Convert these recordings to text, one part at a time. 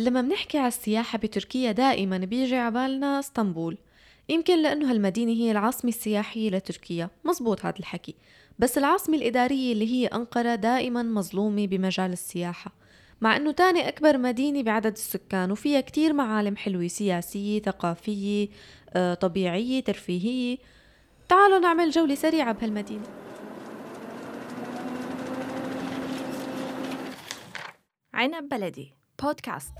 لما بنحكي على السياحة بتركيا دائما بيجي عبالنا اسطنبول. يمكن لأنه هالمدينة هي العاصمة السياحية لتركيا. مزبوط هذا الحكي. بس العاصمة الإدارية اللي هي أنقرة دائما مظلومة بمجال السياحة. مع أنه تاني أكبر مدينة بعدد السكان وفيها كتير معالم حلوة سياسية ثقافية آه، طبيعية ترفيهية. تعالوا نعمل جولة سريعة بهالمدينة. عنب بلدي. بودكاست.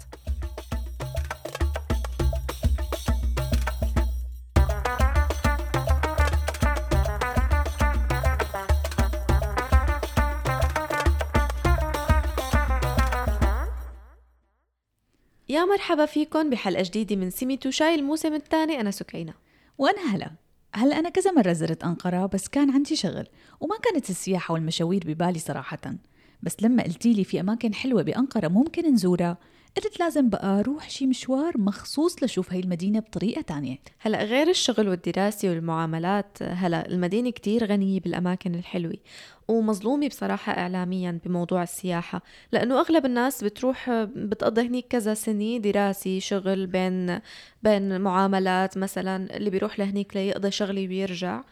يا مرحبا فيكم بحلقة جديدة من سيميتو شاي الموسم الثاني. أنا سكينة. وأنا هلا. هلا أنا كذا مرة زرت أنقرة بس كان عندي شغل وما كانت السياحة والمشاوير ببالي صراحة. بس لما قلتي لي في أماكن حلوة بأنقرة ممكن نزورها قلت لازم بقى أروح شي مشوار مخصوص لشوف هاي المدينة بطريقة تانية. هلا غير الشغل والدراسة والمعاملات هلا المدينة كتير غنية بالأماكن الحلوة ومظلومة بصراحة إعلاميا بموضوع السياحة لأنه أغلب الناس بتروح بتقضي هنيك كذا سنة دراسي شغل بين بين معاملات مثلا اللي بيروح لهنيك ليقضي شغلي ويرجع.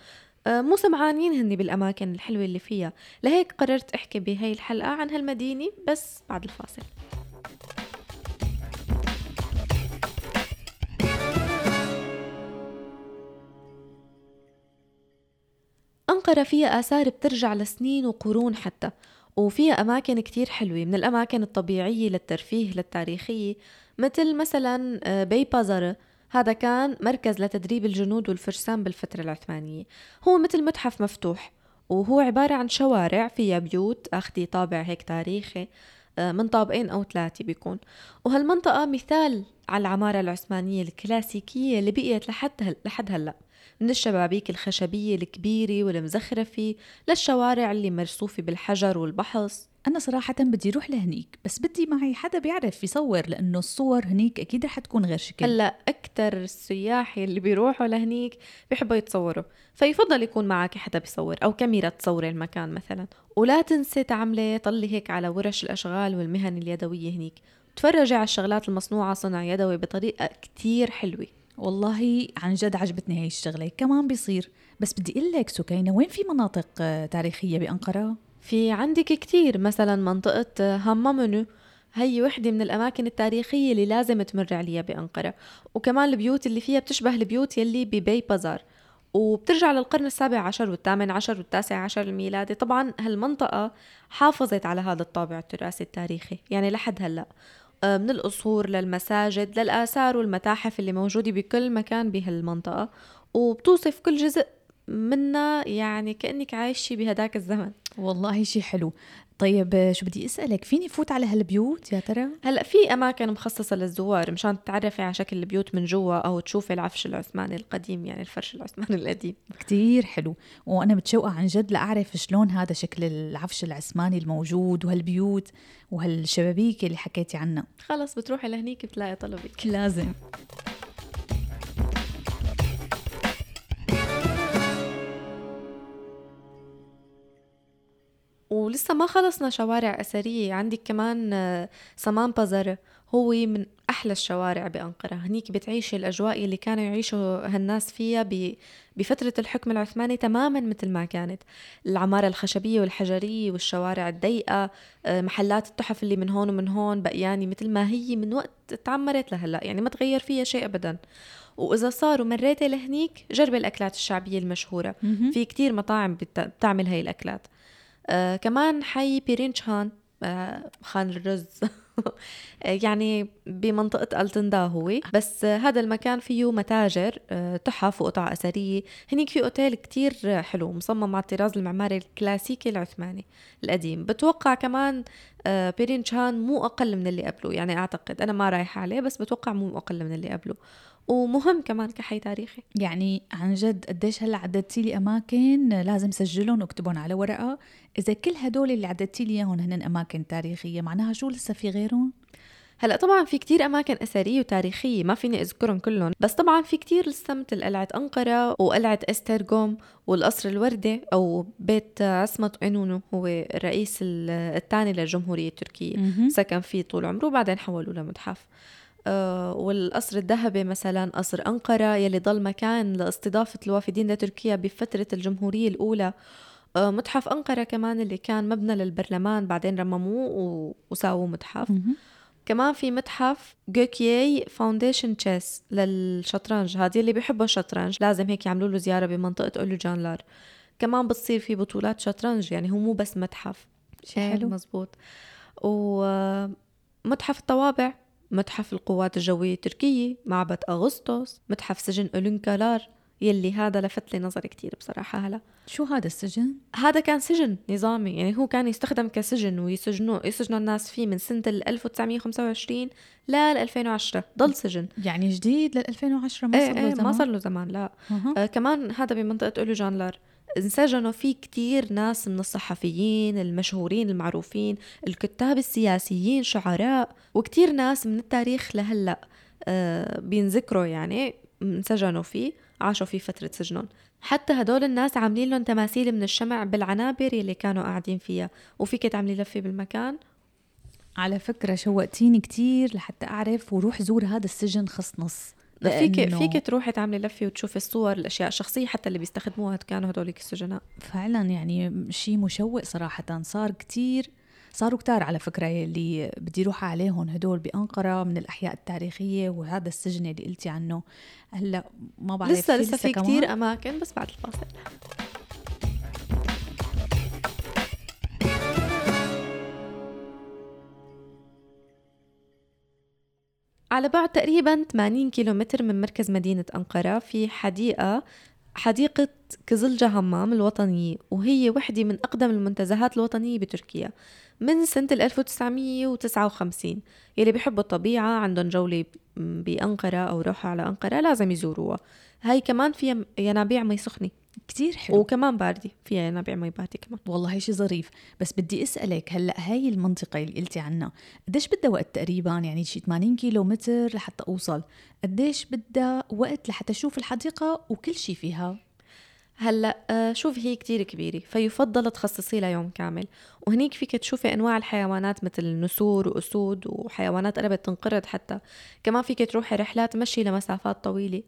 مو سمعانين هني بالأماكن الحلوة اللي فيها. لهيك قررت أحكي بهاي الحلقة عن هالمدينة بس بعد الفاصل. أنقرة فيها آثار بترجع لسنين وقرون حتى وفيها أماكن كتير حلوة من الأماكن الطبيعية للترفيه للتاريخية مثل مثلا آه، بي بازارة هذا كان مركز لتدريب الجنود والفرسان بالفترة العثمانية. هو مثل متحف مفتوح وهو عبارة عن شوارع فيها بيوت أخدي طابع هيك تاريخي آه، من طابقين أو ثلاثة بيكون. وهالمنطقة مثال على العمارة العثمانية الكلاسيكية اللي بقيت لحد هل لحد هلأ. من الشبابيك الخشبية الكبيرة والمزخرفة للشوارع اللي مرصوفة بالحجر والبحص. أنا صراحة بدي أروح لهنيك بس بدي معي حدا بيعرف يصور لأنه الصور هنيك أكيد رح تكون غير شكل. هلأ أكتر السياح اللي بيروحوا لهنيك بيحبوا يتصوروا فيفضل يكون معك حدا بيصور أو كاميرا تصور المكان مثلا. ولا تنسي تعملي طلي هيك على ورش الأشغال والمهن اليدوية هنيك. تفرجي على الشغلات المصنوعة صنع يدوي بطريقة كتير حلوة. والله عن جد عجبتني هاي الشغلة. كمان بيصير. بس بدي أقول لك سكينة وين في مناطق آه، تاريخية بأنقرة؟ في عندك كتير. مثلا منطقة آه، هامامونو هي وحدة من الأماكن التاريخية اللي لازم تمر عليها بأنقرة. وكمان البيوت اللي فيها بتشبه البيوت يلي ببيبازاري. وبترجع للقرن السابع عشر والثامن عشر والتاسع عشر الميلادي. طبعا هالمنطقة حافظت على هذا الطابع التراثي التاريخي يعني لحد هلأ. من القصور للمساجد للآثار والمتاحف اللي موجودة بكل مكان بهالمنطقة وبتوصف كل جزء منا يعني كأنك عايشة بهداك الزمن. والله شي حلو. طيب شو بدي أسألك فيني فوت على هالبيوت يا ترى؟ هلأ في أماكن مخصصة للزوار مشان تتعرفي على شكل البيوت من جوا أو تشوفي العفش العثماني القديم يعني الفرش العثماني القديم. كتير حلو. وأنا متشوقة عن جد لأعرف شلون هذا شكل العفش العثماني الموجود وهالبيوت وهالشبابيك اللي حكيتي عنها. خلص بتروحي لهنيك بتلاقي طلبك لازم. ولسه ما خلصنا شوارع أثرية. عندك كمان آه، سمان بازارة. هو من أحلى الشوارع بأنقرة. هنيك بتعيشي الأجواء اللي كانوا يعيشوا هالناس فيها بفترة الحكم العثماني تماما مثل ما كانت. العمارة الخشبية والحجرية والشوارع الضيقة آه، محلات التحف اللي من هون ومن هون بقياني مثل ما هي من وقت تعمرت لهلأ. يعني ما تغير فيها شيء أبدا. وإذا صار ومريتي لهنيك جربي الأكلات الشعبية المشهورة. في كتير مطاعم بتعمل هاي الأكلات. آه كمان حي بيرينشهان آه خان الرز. يعني بمنطقة التندا هو بس هذا المكان فيه متاجر آه، تحف وقطع أثرية. هنيك في أوتيل كتير حلو مصمم على الطراز المعماري الكلاسيكي العثماني القديم. بتوقع كمان آه، بيرينشان مو أقل من اللي قبله. يعني أعتقد أنا ما رايحة عليه بس بتوقع مو أقل من اللي قبله. ومهم كمان كحي تاريخي. يعني عن جد قديش هلأ عددتي لي أماكن لازم سجلهم واكتبهم على ورقة. إذا كل هدول اللي عددتي لي إياهم هن أماكن تاريخية معناها شو لسه في غيرهم؟ هلا طبعا في كتير أماكن أثرية وتاريخية ما فيني أذكرهم كلهم بس طبعا في كتير لسه مثل قلعه أنقرة وقلعة استرغوم والقصر الوردي أو بيت عصمت عنونو هو الرئيس الثاني للجمهورية التركية. سكن فيه طول عمره بعدين حولوه لمتحف آه، والقصر الذهبي مثلا قصر أنقرة يلي ضل مكان لاستضافة الوافدين لتركيا بفترة الجمهورية الأولى آه، متحف أنقرة كمان اللي كان مبنى للبرلمان بعدين رمموه وساووه متحف. كمان في متحف جوكيي foundation chess للشطرنج. هذه اللي بيحبوا الشطرنج. لازم هيك يعملوا له زيارة بمنطقة أولو جانلار كمان بتصير في بطولات شطرنج يعني هو مو بس متحف. شي إيه، حلو. مزبوط. ومتحف الطوابع متحف القوات الجوية التركية معبد أغسطس متحف سجن أولينكالار يلي هذا لفت لي نظري كتير بصراحة. هلا شو هذا السجن؟ هذا كان سجن نظامي يعني هو كان يستخدم كسجن ويسجنوا يسجنوا الناس فيه من سنة ال 1925 لل 2010 ضل سجن. يعني جديد لل 2010 ما إيه صار له إيه ما زمان؟ صار له زمان لا. أها. آه كمان هذا بمنطقة أولو جانلار انسجنوا فيه كتير ناس من الصحفيين المشهورين المعروفين الكتاب السياسيين شعراء وكتير ناس من التاريخ لهلأ آه بينذكروا يعني انسجنوا فيه. عاشوا فيه فترة سجنهم. حتى هدول الناس عاملين لهم تماثيل من الشمع بالعنابر يلي كانوا قاعدين فيها. وفيك تعملي لفة بالمكان؟ على فكرة شوقتيني كتير لحتى أعرف وروح زور هذا السجن خص نص فيك فيك تروحي تعملي لفة وتشوفي الصور الأشياء الشخصية حتى اللي بيستخدموها كانوا هدوليك السجناء. فعلا يعني شيء مشوق صراحة صار كتير صاروا كتار على فكرة اللي بدي روح عليهم هدول بأنقرة من الأحياء التاريخية وهذا السجن اللي قلتي عنه هلأ ما بعرف لسه لسه في؟ كتير أماكن بس بعد الفاصل على بعد تقريبا 80 كيلومتر من مركز مدينة أنقرة في حديقة حديقة كزلجة همام الوطنية وهي وحدة من أقدم المنتزهات الوطنية بتركيا من سنة ال 1959 يلي بيحبوا الطبيعة عندهم جولة بأنقرة أو روحوا على أنقرة لازم يزوروها. هاي كمان فيها ينابيع مي سخنة. كتير حلو. وكمان باردة فيها ينابيع مي باردة كمان. والله شيء ظريف. بس بدي أسألك هلأ هاي المنطقة اللي قلتي عنها قديش بدها وقت تقريبا؟ يعني شي 80 كيلو متر لحتى أوصل. قديش بدها وقت لحتى أشوف الحديقة وكل شيء فيها؟ هلأ آه، شوف هي كتير كبيرة فيفضل تخصصي لها يوم كامل. وهنيك فيك تشوفي أنواع الحيوانات مثل نسور وأسود وحيوانات قربت تنقرض حتى. كمان فيك تروحي رحلات مشي لمسافات طويلة.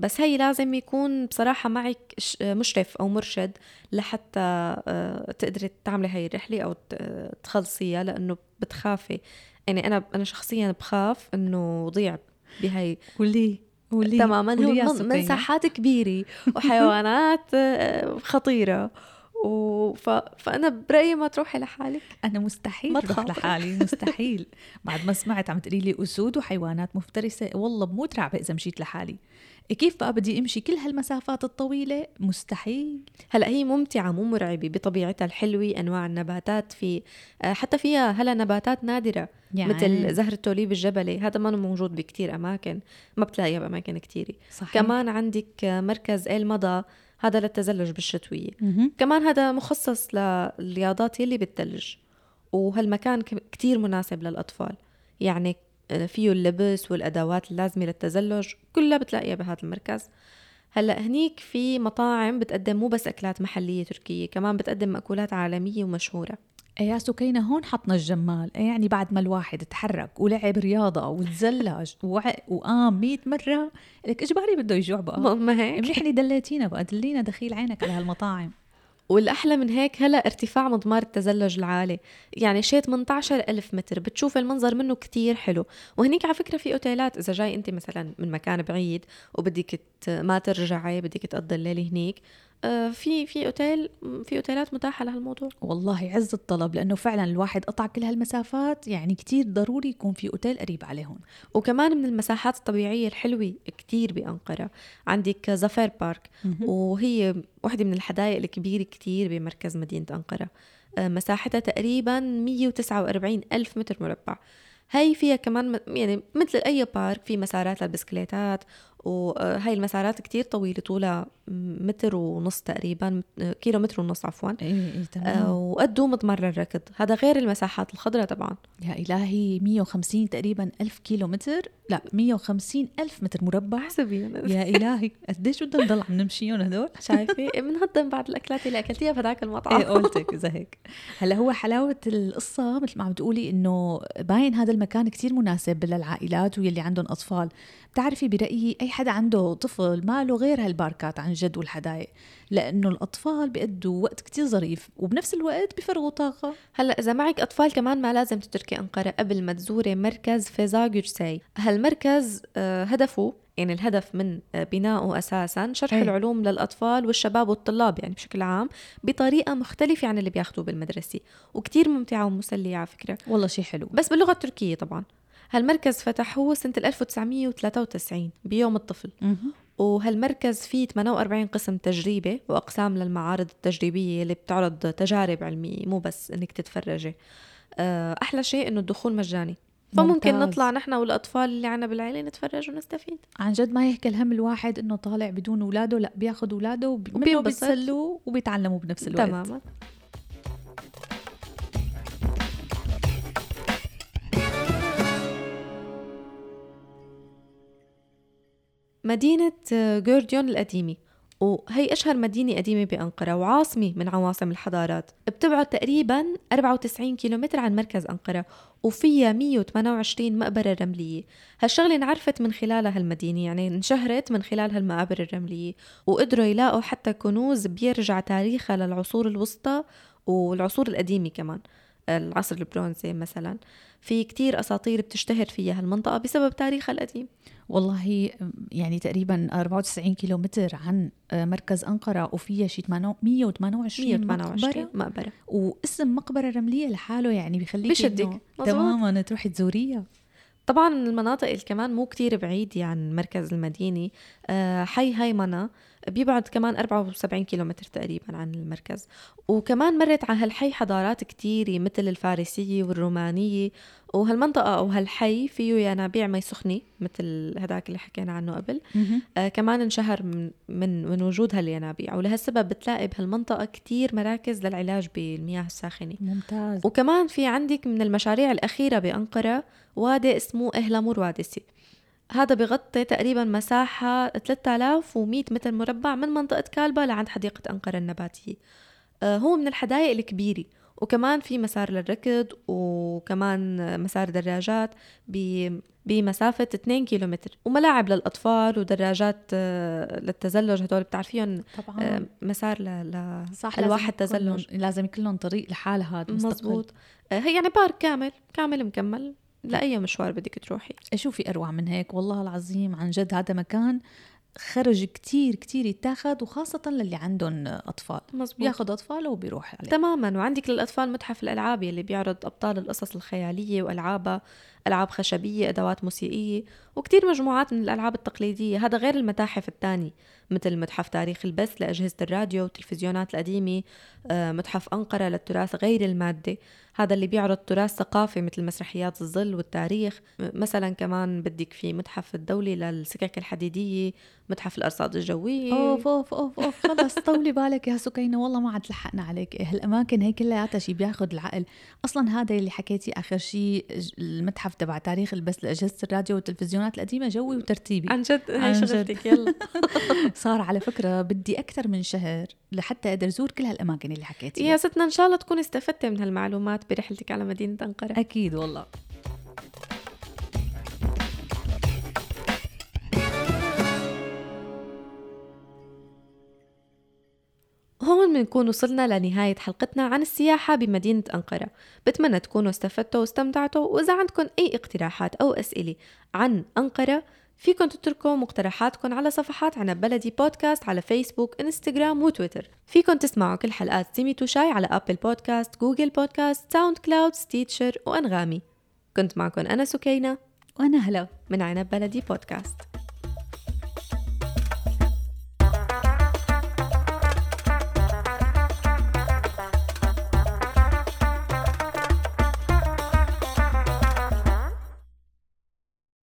بس هي لازم يكون بصراحة معك مشرف أو مرشد لحتى آه، تقدري تعملي هاي الرحلة أو تخلصيها لأنه بتخافي. يعني أنا أنا شخصيا بخاف إنه ضيع بهاي قولي قولي تماما. هو من-. مساحات كبيرة. وحيوانات آه، خطيرة. وف... فأنا برأيي ما تروحي لحالك أنا مستحيل ما أروح تخاطري. لحالي مستحيل. بعد ما سمعت عم تقولي لي أسود وحيوانات مفترسة والله بموت رعبه إذا مشيت لحالي. كيف بقى بدي أمشي كل هالمسافات الطويلة؟ مستحيل. هلأ هي ممتعة مو مرعبة بطبيعتها الحلوة أنواع النباتات في آه، حتى فيها هلا نباتات نادرة يعني؟ مثل زهر التوليب الجبلي. هذا ما موجود بكتير أماكن ما بتلاقيها بأماكن كتيرة. صحيح. كمان عندك مركز ايل مضى هذا للتزلج بالشتوية. مهم. كمان هذا مخصص للرياضات يلي بالثلج وهالمكان كتير مناسب للأطفال. يعني فيه اللبس والأدوات اللازمة للتزلج كلها بتلاقيها بهذا المركز. هلأ هنيك في مطاعم بتقدم مو بس أكلات محلية تركية كمان بتقدم مأكولات عالمية ومشهورة. إيه يا سكينة هون حطنا الجمال. إيه يعني بعد ما الواحد تحرك ولعب رياضة وتزلج وع- وقام 100 مرة لك إجباري بده يجوع بقى؟ ما- هيك. منيح اللي دليتينا بقى دلينا دخيل عينك على هالمطاعم. والأحلى من هيك هلا ارتفاع مضمار التزلج العالي. يعني شيء 18 ألف متر بتشوف المنظر منه كتير حلو. وهنيك على فكرة في أوتيلات إذا جاي أنت مثلا من مكان بعيد وبدك ما ترجعي بدك تقضي الليل هنيك في في أوتيل في أوتيلات متاحة لهالموضوع. والله عز الطلب لأنه فعلا الواحد قطع كل هالمسافات يعني كتير ضروري يكون في أوتيل قريب عليهم. وكمان من المساحات الطبيعية الحلوة كتير بأنقرة. عندك زفير بارك وهي واحدة من الحدائق الكبيرة كتير بمركز مدينة أنقرة. آه، مساحتها تقريبا 149 ألف متر مربع. هاي فيها كمان يعني مثل أي بارك في مسارات للبسكليتات وهاي المسارات كتير طويلة طولها متر ونص تقريبا كيلو متر ونص عفوا. اي اي آه، تمام وقده مضمر للركض هذا غير المساحات الخضراء طبعا. يا إلهي 150 تقريبا ألف كيلو متر لا 150 ألف متر مربع. احسبي يا إلهي قديش بدنا نضل عم نمشيهم هدول؟ شايفة بنهضم بعد الأكلات اللي أكلتيها بهداك المطعم. إيه قلتك إذا هيك. هلا هو حلاوة القصة مثل ما عم تقولي إنه باين هذا المكان كتير مناسب للعائلات واللي عندهم أطفال. بتعرفي برأيي أي حدا عنده طفل ما له غير هالباركات عن جد والحدائق لأنه الأطفال بيقضوا وقت كتير ظريف وبنفس الوقت بيفرغوا طاقة. هلأ إذا معك أطفال كمان ما لازم تتركي أنقرة قبل ما تزوري مركز فيزاغورساي هالمركز آه، هدفه يعني الهدف من آه، بنائه أساسا شرح أي. العلوم للأطفال والشباب والطلاب يعني بشكل عام بطريقة مختلفة عن اللي بياخذوه بالمدرسة وكتير ممتعة ومسلية على فكرة. والله شيء حلو. بس باللغة التركية طبعا. هالمركز فتح هو سنه 1993 بيوم الطفل. وهالمركز فيه 48 قسم تجريبي وأقسام للمعارض التجريبية اللي بتعرض تجارب علمية مو بس إنك تتفرجي آه، أحلى شيء إنه الدخول مجاني فممكن ممتاز. نطلع نحن والأطفال اللي عنا بالعيلة نتفرج ونستفيد عن جد ما يحكي الهم الواحد إنه طالع بدون أولاده لأ بياخذ أولاده وبي- منه وبينبسط. بيتسلوا وبيتعلموا بنفس الوقت تماما مدينة جورديون القديمة وهي أشهر مدينة قديمة بأنقرة وعاصمة من عواصم الحضارات. بتبعد تقريبا 94 كيلومتر عن مركز أنقرة وفيها 128 مقبرة رملية. هالشغلة انعرفت من خلالها هالمدينة يعني انشهرت من خلال هالمقابر الرملية وقدروا يلاقوا حتى كنوز بيرجع تاريخها للعصور الوسطى والعصور القديمة كمان. العصر البرونزي مثلا في كتير أساطير بتشتهر فيها هالمنطقة بسبب تاريخها القديم والله يعني تقريبا 94 كيلو متر عن آه، مركز أنقرة وفيها شي 128 128 مقبرة؟ مقبرة. واسم مقبرة رملية لحاله يعني بخليك بشدك. تماما تروحي تزوريها. طبعا من المناطق اللي كمان مو كتير بعيد عن مركز المدينة آه، حي هيمنة بيبعد كمان 74 كيلومتر تقريبا عن المركز. وكمان مرت على هالحي حضارات كتيرة مثل الفارسية والرومانية. وهالمنطقة أو هالحي فيه ينابيع مي سخنة مثل هداك اللي حكينا عنه قبل. آه كمان انشهر من, من من وجود هالينابيع. ولهالسبب بتلاقي بهالمنطقة كتير مراكز للعلاج بالمياه الساخنة. ممتاز. وكمان في عندك من المشاريع الأخيرة بأنقرة وادي اسمه إهلامور وادسي هذا بغطي تقريبا مساحة 3100 متر مربع من منطقة كالبا لعند حديقة أنقرة النباتية. آه، هو من الحدائق الكبيرة وكمان في مسار للركض وكمان مسار دراجات بمسافة 2 كيلومتر وملاعب للأطفال ودراجات آه، للتزلج. هدول بتعرفيهم طبعا. آه، مسار ل... ل... صح ألواح لازم يكون التزلج. لهم- لازم يكون لهم طريق لحالها هذا. مزبوط هي يعني بارك كامل كامل مكمل. لأي مشوار بدك تروحي. شو في أروع من هيك والله العظيم عن جد هذا مكان خرج كتير كتير يتاخد وخاصة للي عندهم أطفال. مزبوط. بياخد أطفاله وبيروح عليه. تماما. وعندك للأطفال متحف الألعاب اللي بيعرض أبطال القصص الخيالية وألعابها ألعاب خشبية أدوات موسيقية وكتير مجموعات من الألعاب التقليدية. هذا غير المتاحف الثانية. مثل متحف تاريخ البث لأجهزة الراديو والتلفزيونات القديمة آه، متحف أنقرة للتراث غير المادي هذا اللي بيعرض تراث ثقافي مثل مسرحيات الظل والتاريخ. مثلا كمان بدك في متحف الدولي للسكك الحديدية متحف الأرصاد الجوية. أوف أوف أوف أوف خلص. طولي بالك يا سكينة والله ما عاد لحقنا عليك. هالأماكن هي كلياتها شيء بياخد العقل. أصلا هذا اللي حكيتي آخر شيء ج- المتحف تبع تاريخ البث لأجهزة الراديو والتلفزيونات القديمة جوي وترتيبي. عن جد؟ هي. شغلتك يلا. صار على فكرة بدي أكثر من شهر لحتى أقدر أزور كل هالأماكن اللي حكيتيها يا ستنا إن شاء الله تكوني استفدتي من هالمعلومات برحلتك على مدينة أنقرة. أكيد والله. هون بنكون وصلنا لنهاية حلقتنا عن السياحة بمدينة أنقرة. بتمنى تكونوا استفدتوا واستمتعتوا وإذا عندكم أي اقتراحات أو أسئلة عن أنقرة فيكن تتركوا مقترحاتكم على صفحات عنب بلدي بودكاست على فيسبوك إنستغرام وتويتر. فيكن تسمعوا كل حلقات سيميت وشاي على أبل بودكاست جوجل بودكاست ساوند كلاود ستيتشر وأنغامي. كنت معكم أنا سكينة. وأنا هلا. من عنب بلدي بودكاست.